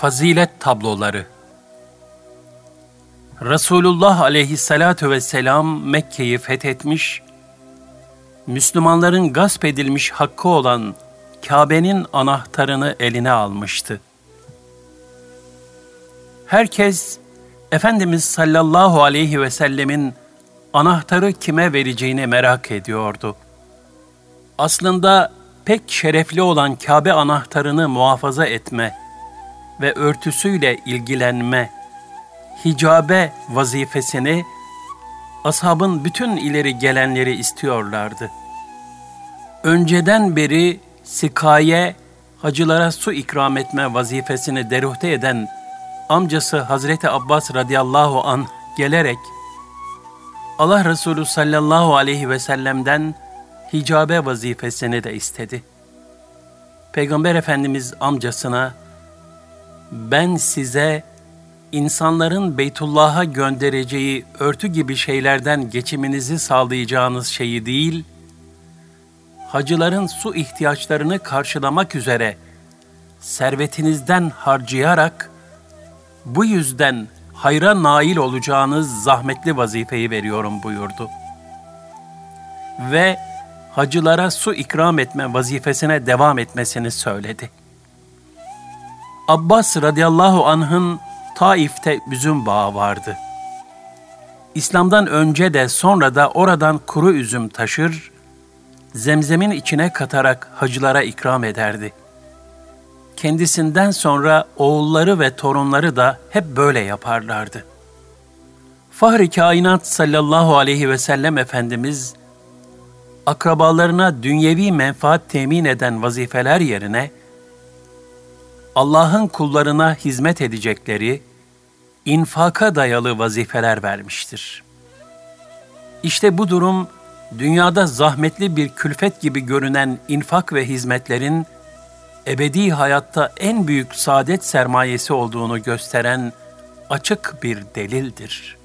Fazilet tabloları Resulullah aleyhissalatu vesselam Mekke'yi fethetmiş, Müslümanların gasp edilmiş hakkı olan Kabe'nin anahtarını eline almıştı. Herkes Efendimiz sallallahu aleyhi ve sellemin anahtarı kime vereceğini merak ediyordu. Aslında pek şerefli olan Kabe anahtarını muhafaza etme ve örtüsüyle ilgilenme, hicabe vazifesini ashabın bütün ileri gelenleri istiyorlardı. Önceden beri sikaye, hacılara su ikram etme vazifesini deruhte eden amcası Hazreti Abbas radıyallahu an gelerek Allah Resulü sallallahu aleyhi ve sellem'den hicabe vazifesini de istedi. Peygamber Efendimiz amcasına ben size insanların Beytullah'a göndereceği örtü gibi şeylerden geçiminizi sağlayacağınız şeyi değil, hacıların su ihtiyaçlarını karşılamak üzere servetinizden harcayarak bu yüzden hayra nail olacağınız zahmetli vazifeyi veriyorum buyurdu. Ve hacılara su ikram etme vazifesine devam etmesini söyledi. Abbas radıyallahu anh'ın Taif'te üzüm bağı vardı. İslam'dan önce de sonra da oradan kuru üzüm taşır, zemzemin içine katarak hacılara ikram ederdi. Kendisinden sonra oğulları ve torunları da hep böyle yaparlardı. Fahri kainat sallallahu aleyhi ve sellem Efendimiz, akrabalarına dünyevi menfaat temin eden vazifeler yerine, Allah'ın kullarına hizmet edecekleri, infaka dayalı vazifeler vermiştir. İşte bu durum, dünyada zahmetli bir külfet gibi görünen infak ve hizmetlerin, ebedi hayatta en büyük saadet sermayesi olduğunu gösteren açık bir delildir.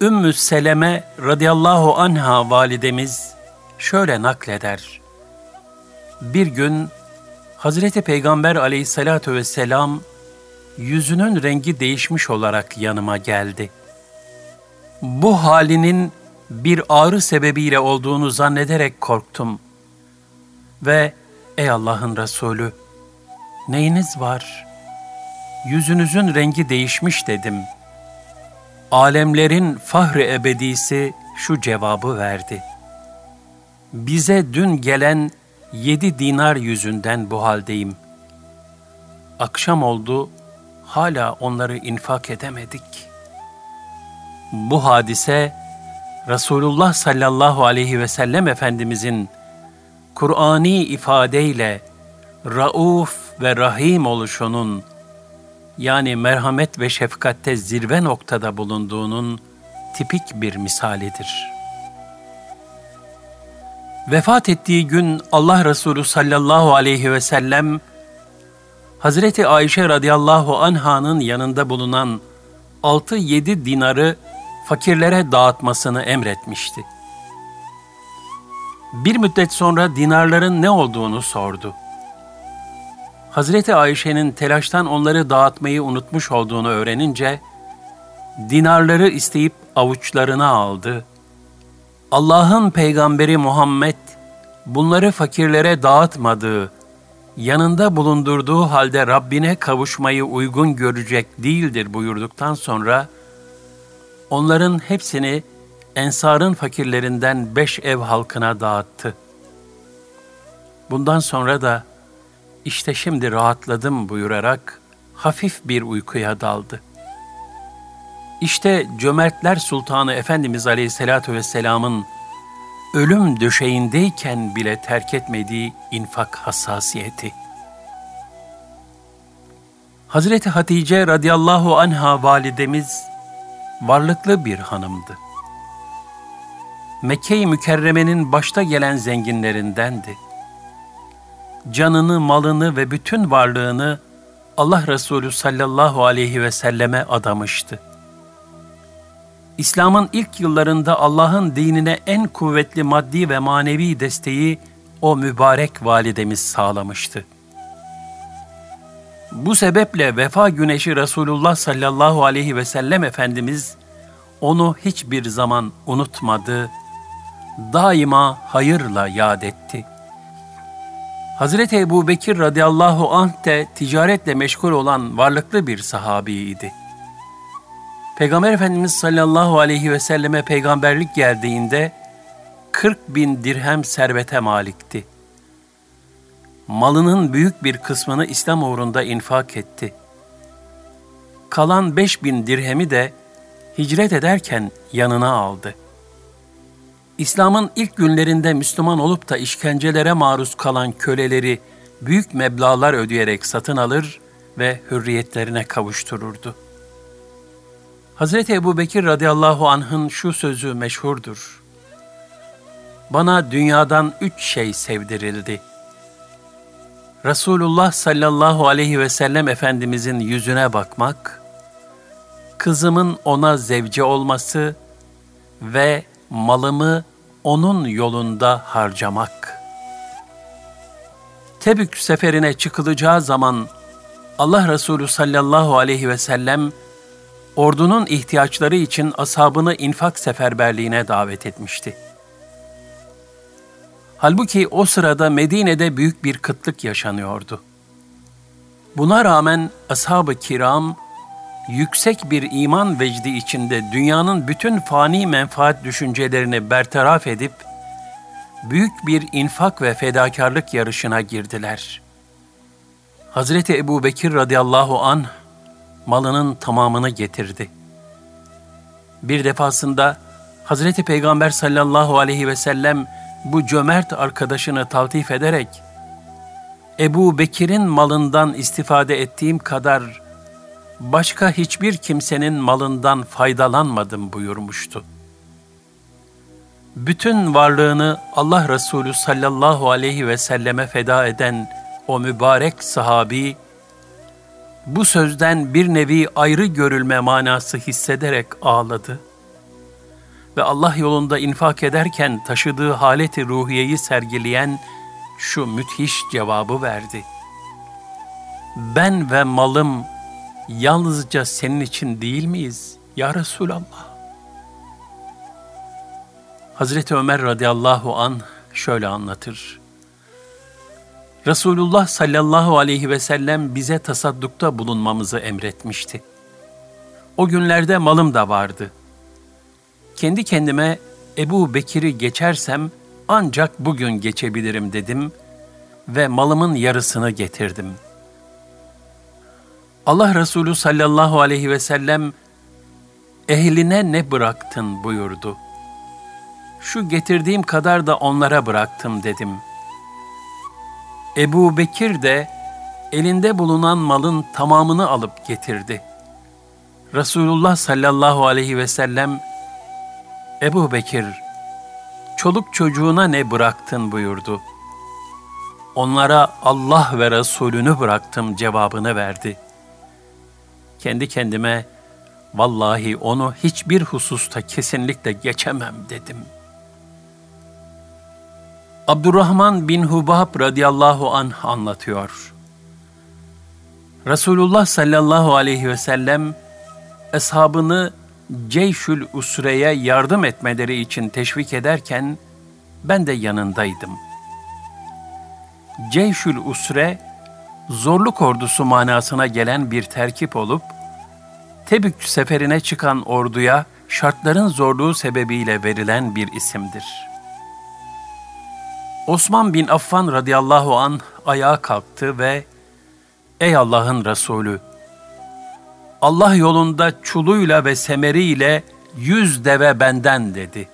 Ümmü Seleme radıyallahu anha validemiz şöyle nakleder. Bir gün Hazreti Peygamber aleyhissalatu vesselam yüzünün rengi değişmiş olarak yanıma geldi. Bu halinin bir ağrı sebebiyle olduğunu zannederek korktum. Ve ey Allah'ın Resulü, neyiniz var? Yüzünüzün rengi değişmiş dedim. Alemlerin fahri ebedisi şu cevabı verdi. Bize dün gelen yedi dinar yüzünden bu haldeyim. Akşam oldu, hala onları infak edemedik. Bu hadise, Resulullah sallallahu aleyhi ve sellem Efendimizin Kur'ani ifadeyle rauf ve rahim oluşunun yani merhamet ve şefkatte zirve noktada bulunduğunun tipik bir misalidir.'' Vefat ettiği gün Allah Resulü sallallahu aleyhi ve sellem Hazreti Ayşe radıyallahu anh'ın yanında bulunan 6-7 dinarı fakirlere dağıtmasını emretmişti. Bir müddet sonra dinarların ne olduğunu sordu. Hazreti Ayşe'nin telaştan onları dağıtmayı unutmuş olduğunu öğrenince, dinarları isteyip avuçlarına aldı Allah'ın peygamberi Muhammed bunları fakirlere dağıtmadığı, yanında bulundurduğu halde Rabbine kavuşmayı uygun görecek değildir buyurduktan sonra onların hepsini Ensar'ın fakirlerinden beş ev halkına dağıttı. Bundan sonra da işte şimdi rahatladım buyurarak hafif bir uykuya daldı.'' İşte cömertler sultanı Efendimiz Aleyhisselatü Vesselam'ın ölüm döşeğindeyken bile terk etmediği infak hassasiyeti. Hazreti Hatice radıyallahu anha validemiz varlıklı bir hanımdı. Mekke-i Mükerreme'nin başta gelen zenginlerindendi. Canını, malını ve bütün varlığını Allah Resulü sallallahu aleyhi ve selleme adamıştı. İslam'ın ilk yıllarında Allah'ın dinine en kuvvetli maddi ve manevi desteği o mübarek validemiz sağlamıştı. Bu sebeple vefa güneşi Resulullah sallallahu aleyhi ve sellem Efendimiz onu hiçbir zaman unutmadı, daima hayırla yad etti. Hazreti Ebu Bekir radıyallahu anh de ticaretle meşgul olan varlıklı bir sahabiydi. Peygamber Efendimiz sallallahu aleyhi ve selleme peygamberlik geldiğinde 40 bin dirhem servete malikti. Malının büyük bir kısmını İslam uğrunda infak etti. Kalan 5 bin dirhemi de hicret ederken yanına aldı. İslam'ın ilk günlerinde Müslüman olup da işkencelere maruz kalan köleleri büyük meblalar ödeyerek satın alır ve hürriyetlerine kavuştururdu. Hazreti Ebu Bekir radıyallahu anh'ın şu sözü meşhurdur. Bana dünyadan üç şey sevdirildi. Resulullah sallallahu aleyhi ve sellem Efendimizin yüzüne bakmak, kızımın ona zevci olması ve malımı onun yolunda harcamak. Tebük seferine çıkılacağı zaman Allah Resulü sallallahu aleyhi ve sellem ordunun ihtiyaçları için ashabını infak seferberliğine davet etmişti. Halbuki o sırada Medine'de büyük bir kıtlık yaşanıyordu. Buna rağmen ashab-ı kiram yüksek bir iman vecdi içinde dünyanın bütün fani menfaat düşüncelerini bertaraf edip büyük bir infak ve fedakarlık yarışına girdiler. Hazreti Ebu Bekir radıyallahu anh malının tamamını getirdi. Bir defasında Hazreti Peygamber sallallahu aleyhi ve sellem bu cömert arkadaşını taltif ederek Ebu Bekir'in malından istifade ettiğim kadar başka hiçbir kimsenin malından faydalanmadım buyurmuştu. Bütün varlığını Allah Resulü sallallahu aleyhi ve selleme feda eden o mübarek sahabi, bu sözden bir nevi ayrı görülme manası hissederek ağladı ve Allah yolunda infak ederken taşıdığı haleti ruhiyeyi sergileyen şu müthiş cevabı verdi. Ben ve malım yalnızca senin için değil miyiz ya Resulallah? Hazreti Ömer radıyallahu an şöyle anlatır. Resulullah sallallahu aleyhi ve sellem bize tasaddukta bulunmamızı emretmişti. O günlerde malım da vardı. Kendi kendime Ebu Bekir'i geçersem ancak bugün geçebilirim dedim ve malımın yarısını getirdim. Allah Resulü sallallahu aleyhi ve sellem ehline ne bıraktın buyurdu. Şu getirdiğim kadar da onlara bıraktım dedim.'' Ebu Bekir de elinde bulunan malın tamamını alıp getirdi. Resulullah sallallahu aleyhi ve sellem, Ebu Bekir, çoluk çocuğuna ne bıraktın buyurdu. Onlara Allah ve Resulünü bıraktım cevabını verdi. Kendi kendime, vallahi onu hiçbir hususta kesinlikle geçemem dedim.'' Abdurrahman bin Hubab radıyallahu anh anlatıyor. Resulullah sallallahu aleyhi ve sellem eshabını Ceyşül Usre'ye yardım etmeleri için teşvik ederken ben de yanındaydım. Ceyşül Usre, zorluk ordusu manasına gelen bir terkip olup, Tebük seferine çıkan orduya şartların zorluğu sebebiyle verilen bir isimdir.'' Osman bin Affan radıyallahu an ayağa kalktı ve Ey Allah'ın Resulü! Allah yolunda çuluyla ve semeriyle yüz deve benden dedi.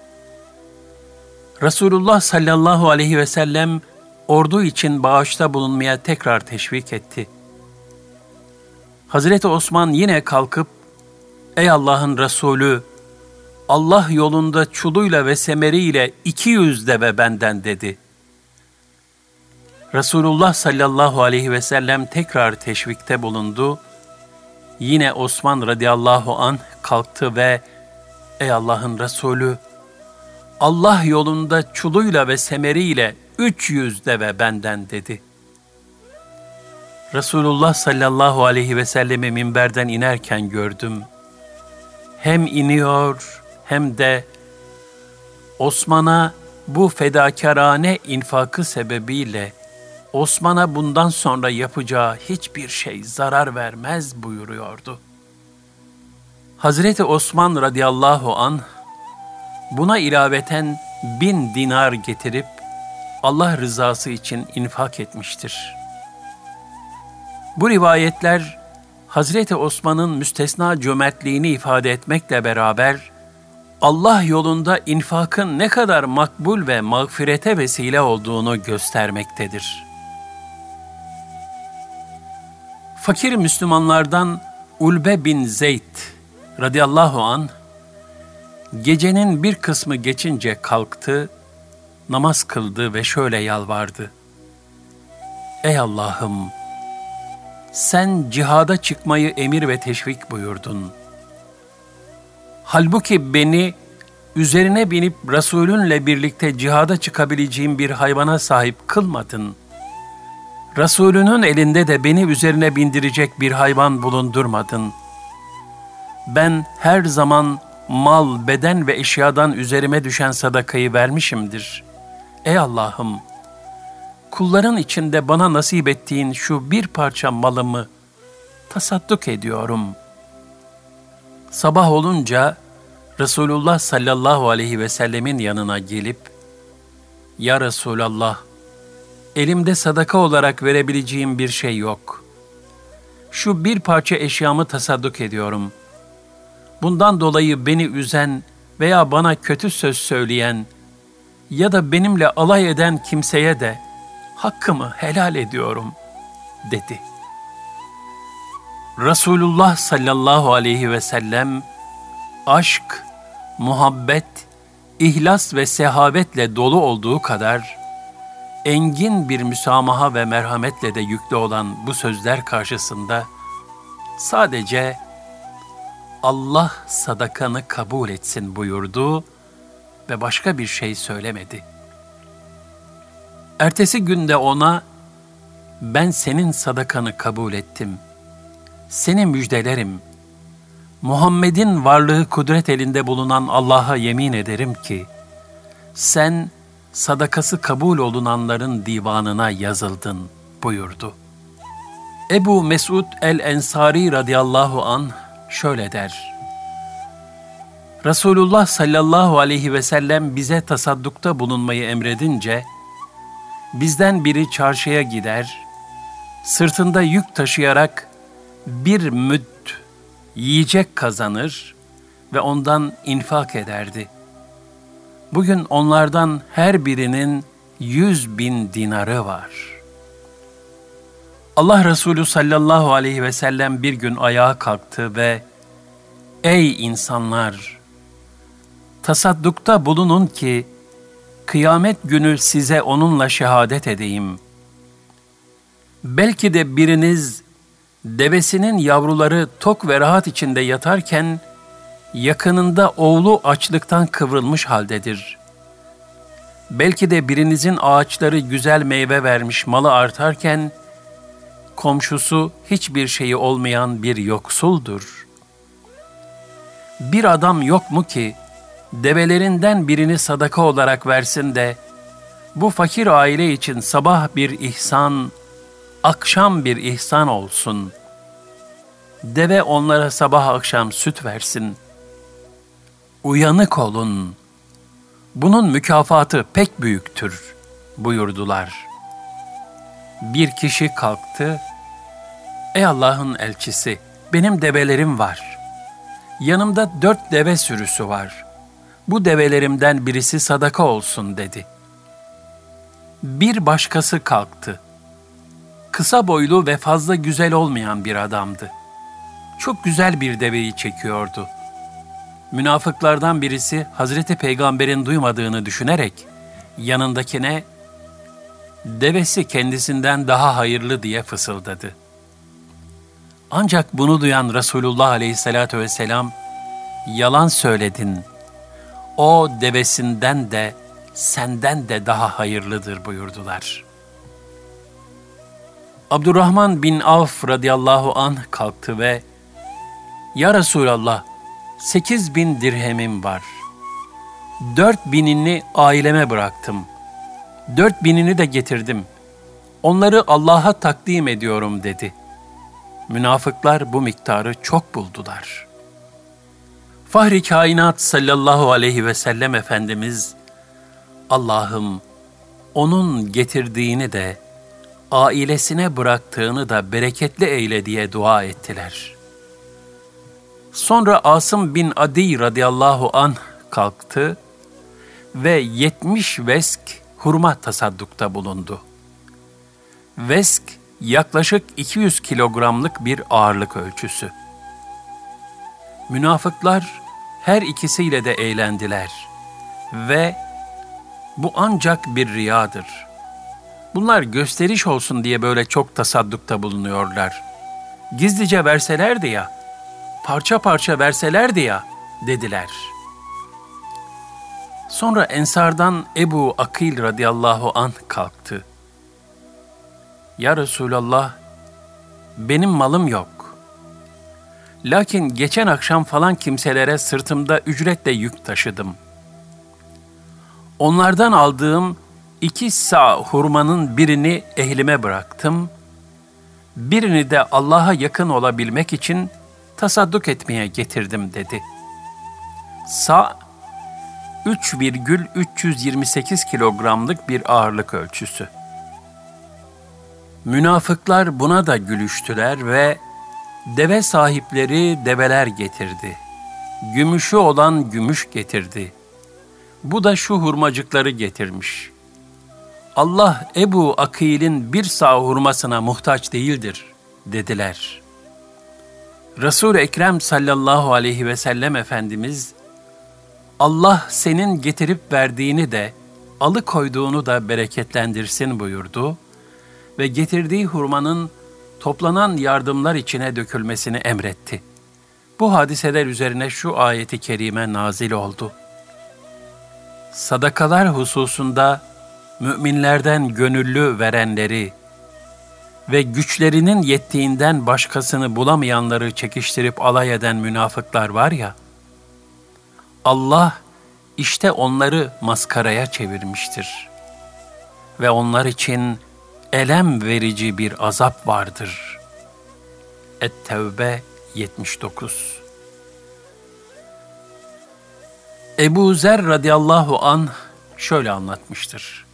Resulullah sallallahu aleyhi ve sellem ordu için bağışta bulunmaya tekrar teşvik etti. Hazreti Osman yine kalkıp, Ey Allah'ın Resulü, Allah yolunda çuluyla ve semeriyle iki yüz deve benden dedi.'' Resulullah sallallahu aleyhi ve sellem tekrar teşvikte bulundu. Yine Osman radıyallahu an kalktı ve Ey Allah'ın Resulü Allah yolunda çuluyla ve semeriyle üç yüz deve benden dedi. Resulullah sallallahu aleyhi ve sellemi minberden inerken gördüm. Hem iniyor hem de Osman'a bu fedakarane infakı sebebiyle Osman'a bundan sonra yapacağı hiçbir şey zarar vermez buyuruyordu. Hazreti Osman radıyallahu an buna ilaveten bin dinar getirip Allah rızası için infak etmiştir. Bu rivayetler Hazreti Osman'ın müstesna cömertliğini ifade etmekle beraber Allah yolunda infakın ne kadar makbul ve mağfirete vesile olduğunu göstermektedir. Fakir Müslümanlardan Ulbe bin Zeyd radıyallahu an gecenin bir kısmı geçince kalktı, namaz kıldı ve şöyle yalvardı. Ey Allah'ım! Sen cihada çıkmayı emir ve teşvik buyurdun. Halbuki beni üzerine binip Resulünle birlikte cihada çıkabileceğim bir hayvana sahip kılmadın. Resulünün elinde de beni üzerine bindirecek bir hayvan bulundurmadın. Ben her zaman mal, beden ve eşyadan üzerime düşen sadakayı vermişimdir. Ey Allah'ım! Kulların içinde bana nasip ettiğin şu bir parça malımı tasadduk ediyorum. Sabah olunca Resulullah sallallahu aleyhi ve sellemin yanına gelip, Ya Resulallah, elimde sadaka olarak verebileceğim bir şey yok. Şu bir parça eşyamı tasadduk ediyorum. Bundan dolayı beni üzen veya bana kötü söz söyleyen ya da benimle alay eden kimseye de hakkımı helal ediyorum dedi. Resulullah sallallahu aleyhi ve sellem aşk, muhabbet, ihlas ve sehavetle dolu olduğu kadar engin bir müsamaha ve merhametle de yüklü olan bu sözler karşısında sadece Allah sadakanı kabul etsin buyurdu ve başka bir şey söylemedi. Ertesi günde ona ben senin sadakanı kabul ettim. Seni müjdelerim. Muhammed'in varlığı kudret elinde bulunan Allah'a yemin ederim ki sen sadakası kabul olunanların divanına yazıldın buyurdu. Ebu Mesud el-Ensari radıyallahu an şöyle der. Resulullah sallallahu aleyhi ve sellem bize tasaddukta bulunmayı emredince, bizden biri çarşıya gider, sırtında yük taşıyarak bir müdd yiyecek kazanır ve ondan infak ederdi. Bugün onlardan her birinin yüz bin dinarı var. Allah Resulü sallallahu aleyhi ve sellem bir gün ayağa kalktı ve Ey insanlar! Tasaddukta bulunun ki kıyamet günü size onunla şehadet edeyim. Belki de biriniz devesinin yavruları tok ve rahat içinde yatarken yakınında oğlu açlıktan kıvrılmış haldedir. Belki de birinizin ağaçları güzel meyve vermiş malı artarken komşusu hiçbir şeyi olmayan bir yoksuldur. Bir adam yok mu ki develerinden birini sadaka olarak versin de bu fakir aile için sabah bir ihsan, akşam bir ihsan olsun. Deve onlara sabah akşam süt versin. Uyanık olun. Bunun mükafatı pek büyüktür buyurdular. Bir kişi kalktı. Ey Allah'ın elçisi, benim develerim var. Yanımda dört deve sürüsü var. Bu develerimden birisi sadaka olsun dedi. Bir başkası kalktı kısa boylu ve fazla güzel olmayan bir adamdı. Çok güzel bir deveyi çekiyordu. Münafıklardan birisi Hazreti Peygamber'in duymadığını düşünerek yanındakine devesi kendisinden daha hayırlı diye fısıldadı. Ancak bunu duyan Resulullah aleyhissalatü vesselam, yalan söyledin, o devesinden de senden de daha hayırlıdır buyurdular.'' Abdurrahman bin Avf radıyallahu anh kalktı ve Ya Resulallah, sekiz bin dirhemim var. Dört binini aileme bıraktım. Dört binini de getirdim. Onları Allah'a takdim ediyorum dedi. Münafıklar bu miktarı çok buldular. Fahri kainat sallallahu aleyhi ve sellem Efendimiz, Allah'ım onun getirdiğini de, ailesine bıraktığını da bereketli eyle diye dua ettiler. Sonra Asım bin Adi radıyallahu an kalktı ve yetmiş vesk hurma tasaddukta bulundu. Vesk yaklaşık 200 kilogramlık bir ağırlık ölçüsü. Münafıklar her ikisiyle de eğlendiler ve bu ancak bir riyadır. Bunlar gösteriş olsun diye böyle çok tasaddukta bulunuyorlar. Gizlice verselerdi ya, parça parça verselerdi ya dediler. Sonra Ensardan Ebu Akil radıyallahu an kalktı. Ya Resulallah, benim malım yok. Lakin geçen akşam falan kimselere sırtımda ücretle yük taşıdım. Onlardan aldığım iki sağ hurmanın birini ehlime bıraktım, birini de Allah'a yakın olabilmek için tasadduk etmeye getirdim dedi. Sa 3,328 kilogramlık bir ağırlık ölçüsü. Münafıklar buna da gülüştüler ve deve sahipleri develer getirdi. Gümüşü olan gümüş getirdi. Bu da şu hurmacıkları getirmiş. Allah Ebu Akil'in bir sağ hurmasına muhtaç değildir dediler. Resul-i Ekrem sallallahu aleyhi ve sellem Efendimiz, Allah senin getirip verdiğini de, alıkoyduğunu da bereketlendirsin buyurdu ve getirdiği hurmanın toplanan yardımlar içine dökülmesini emretti. Bu hadiseler üzerine şu ayeti kerime nazil oldu. Sadakalar hususunda müminlerden gönüllü verenleri ve güçlerinin yettiğinden başkasını bulamayanları çekiştirip alay eden münafıklar var ya, Allah işte onları maskaraya çevirmiştir. Ve onlar için elem verici bir azap vardır. Et-Tevbe 79 Ebu Zer radıyallahu an şöyle anlatmıştır.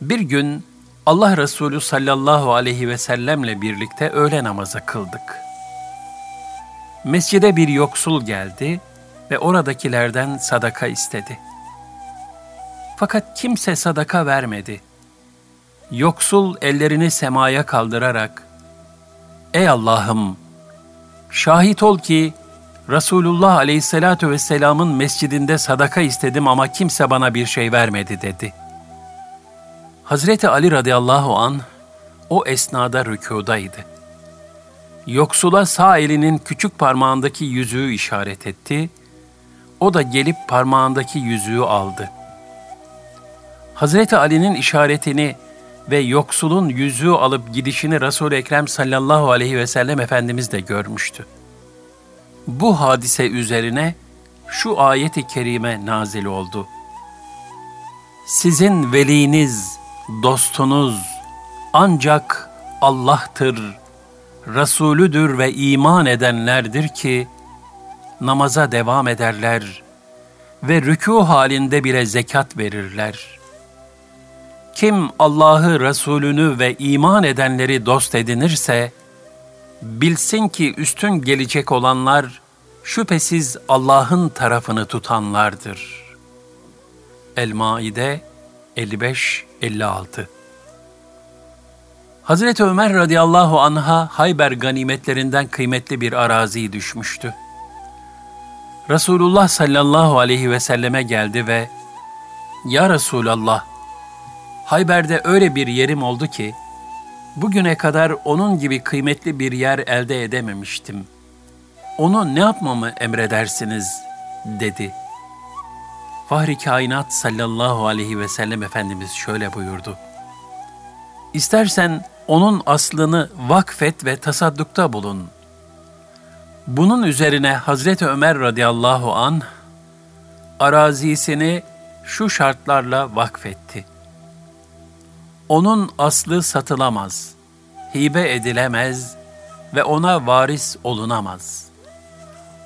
Bir gün Allah Resulü sallallahu aleyhi ve sellemle birlikte öğle namazı kıldık. Mescide bir yoksul geldi ve oradakilerden sadaka istedi. Fakat kimse sadaka vermedi. Yoksul ellerini semaya kaldırarak, Ey Allah'ım! Şahit ol ki Resulullah aleyhissalatu vesselamın mescidinde sadaka istedim ama kimse bana bir şey vermedi dedi. Hazreti Ali radıyallahu an o esnada rükudaydı. Yoksula sağ elinin küçük parmağındaki yüzüğü işaret etti. O da gelip parmağındaki yüzüğü aldı. Hazreti Ali'nin işaretini ve yoksulun yüzüğü alıp gidişini Resul-i Ekrem sallallahu aleyhi ve sellem Efendimiz de görmüştü. Bu hadise üzerine şu ayeti kerime nazil oldu. Sizin veliniz, dostunuz ancak Allah'tır, Resulüdür ve iman edenlerdir ki namaza devam ederler ve rükû halinde bile zekat verirler. Kim Allah'ı, Resulünü ve iman edenleri dost edinirse, bilsin ki üstün gelecek olanlar şüphesiz Allah'ın tarafını tutanlardır. El-Maide 55-56 Hazreti Ömer radıyallahu anha Hayber ganimetlerinden kıymetli bir arazi düşmüştü. Resulullah sallallahu aleyhi ve selleme geldi ve Ya Resulallah, Hayber'de öyle bir yerim oldu ki, bugüne kadar onun gibi kıymetli bir yer elde edememiştim. Onu ne yapmamı emredersiniz?" dedi. Fahri kainat sallallahu aleyhi ve sellem Efendimiz şöyle buyurdu. İstersen onun aslını vakfet ve tasaddukta bulun. Bunun üzerine Hazreti Ömer radıyallahu an arazisini şu şartlarla vakfetti. Onun aslı satılamaz, hibe edilemez ve ona varis olunamaz.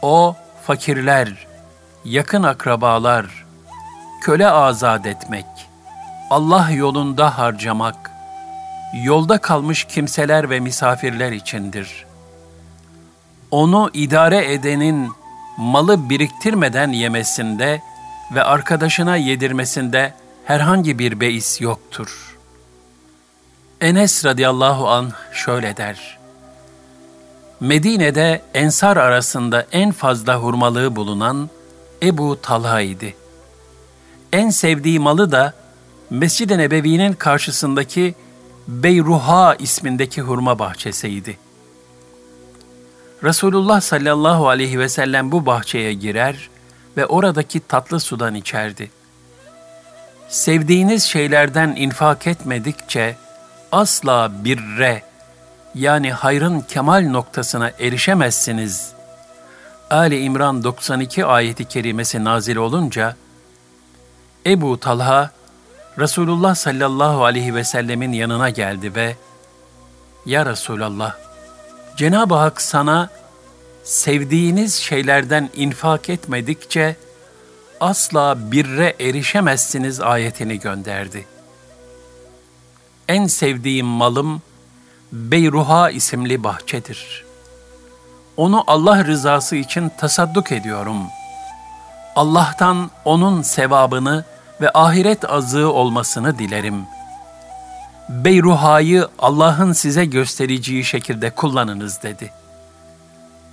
O fakirler, yakın akrabalar, köle azat etmek, Allah yolunda harcamak, yolda kalmış kimseler ve misafirler içindir. Onu idare edenin malı biriktirmeden yemesinde ve arkadaşına yedirmesinde herhangi bir beis yoktur. Enes radıyallahu an şöyle der. Medine'de ensar arasında en fazla hurmalığı bulunan Ebu Talha idi. En sevdiği malı da Mescid-i Nebevi'nin karşısındaki Beyruha ismindeki hurma bahçesiydi. Resulullah sallallahu aleyhi ve sellem bu bahçeye girer ve oradaki tatlı sudan içerdi. Sevdiğiniz şeylerden infak etmedikçe asla birre yani hayrın kemal noktasına erişemezsiniz. Ali İmran 92 ayeti kerimesi nazil olunca Ebu Talha Resulullah sallallahu aleyhi ve sellemin yanına geldi ve Ya Resulallah, Cenab-ı Hak sana sevdiğiniz şeylerden infak etmedikçe asla birre erişemezsiniz ayetini gönderdi. En sevdiğim malım Beyruha isimli bahçedir. Onu Allah rızası için tasadduk ediyorum. Allah'tan onun sevabını ve ahiret azığı olmasını dilerim. Beyruha'yı Allah'ın size göstereceği şekilde kullanınız dedi.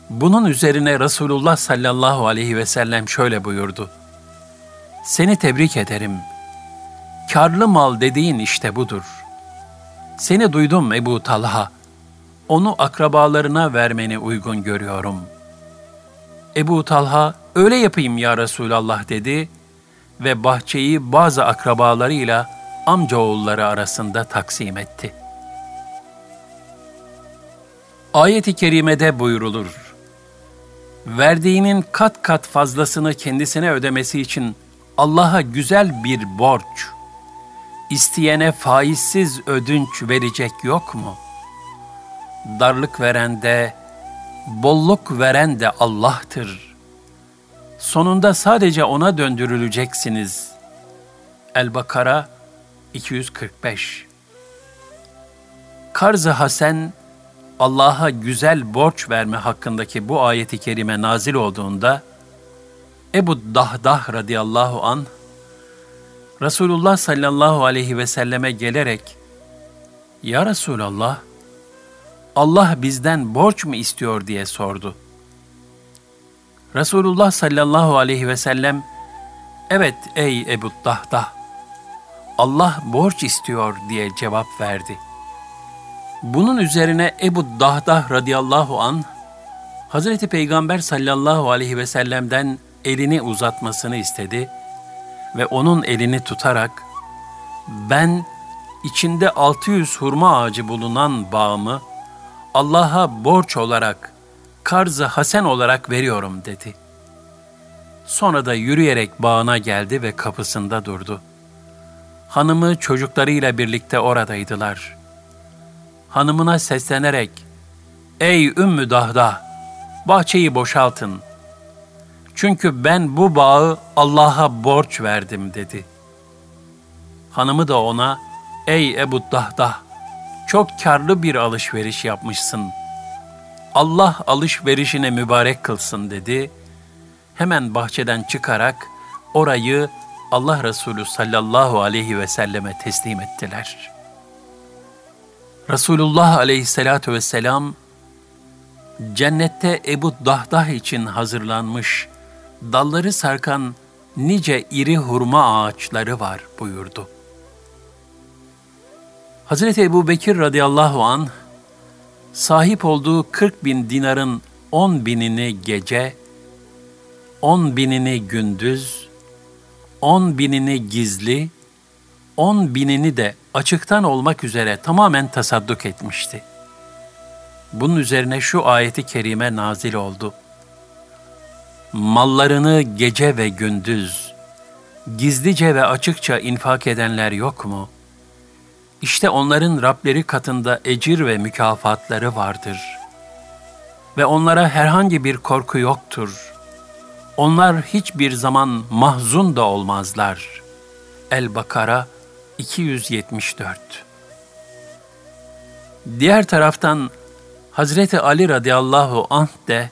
Bunun üzerine Resulullah sallallahu aleyhi ve sellem şöyle buyurdu. Seni tebrik ederim. Karlı mal dediğin işte budur. Seni duydum Ebu Talha. Onu akrabalarına vermeni uygun görüyorum. Ebu Talha, öyle yapayım ya Resulallah dedi ve bahçeyi bazı akrabalarıyla amcaoğulları arasında taksim etti. Ayet-i kerimede buyrulur. Verdiğinin kat kat fazlasını kendisine ödemesi için Allah'a güzel bir borç, isteyene faizsiz ödünç verecek yok mu? Darlık veren de, bolluk veren de Allah'tır.'' Sonunda sadece ona döndürüleceksiniz. El-Bakara 245 Karz-ı Hasen, Allah'a güzel borç verme hakkındaki bu ayeti kerime nazil olduğunda, Ebu Dahdah radıyallahu an Resulullah sallallahu aleyhi ve selleme gelerek, Ya Resulallah, Allah bizden borç mu istiyor diye sordu.'' Resulullah sallallahu aleyhi ve sellem, evet ey Ebu Dahdah, Allah borç istiyor diye cevap verdi. Bunun üzerine Ebu Dahdah radıyallahu an Hazreti Peygamber sallallahu aleyhi ve sellem'den elini uzatmasını istedi ve onun elini tutarak ben içinde 600 hurma ağacı bulunan bağımı Allah'a borç olarak karzı hasen olarak veriyorum dedi. Sonra da yürüyerek bağına geldi ve kapısında durdu. Hanımı çocuklarıyla birlikte oradaydılar. Hanımına seslenerek, Ey Ümmü Dahda, bahçeyi boşaltın. Çünkü ben bu bağı Allah'a borç verdim dedi. Hanımı da ona, Ey Ebu Dahda, çok karlı bir alışveriş yapmışsın.'' Allah alışverişine mübarek kılsın dedi. Hemen bahçeden çıkarak orayı Allah Resulü sallallahu aleyhi ve selleme teslim ettiler. Resulullah aleyhissalatu vesselam cennette Ebu Dahdah için hazırlanmış dalları sarkan nice iri hurma ağaçları var buyurdu. Hazreti Ebu Bekir radıyallahu anh sahip olduğu 40 bin dinarın 10 binini gece, 10 binini gündüz, 10 binini gizli, 10 binini de açıktan olmak üzere tamamen tasadduk etmişti. Bunun üzerine şu ayeti kerime nazil oldu. Mallarını gece ve gündüz, gizlice ve açıkça infak edenler yok mu? İşte onların Rableri katında ecir ve mükafatları vardır. Ve onlara herhangi bir korku yoktur. Onlar hiçbir zaman mahzun da olmazlar. El-Bakara 274 Diğer taraftan Hazreti Ali radıyallahu anh de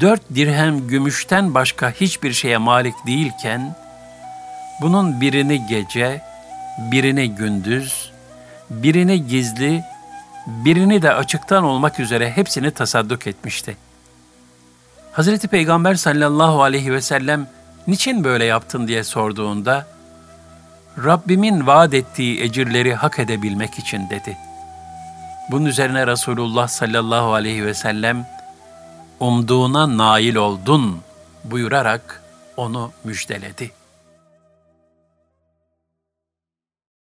dört dirhem gümüşten başka hiçbir şeye malik değilken, bunun birini gece, birini gündüz, birini gizli, birini de açıktan olmak üzere hepsini tasadduk etmişti. Hazreti Peygamber sallallahu aleyhi ve sellem niçin böyle yaptın diye sorduğunda, Rabbimin vaat ettiği ecirleri hak edebilmek için dedi. Bunun üzerine Resulullah sallallahu aleyhi ve sellem, umduğuna nail oldun buyurarak onu müjdeledi.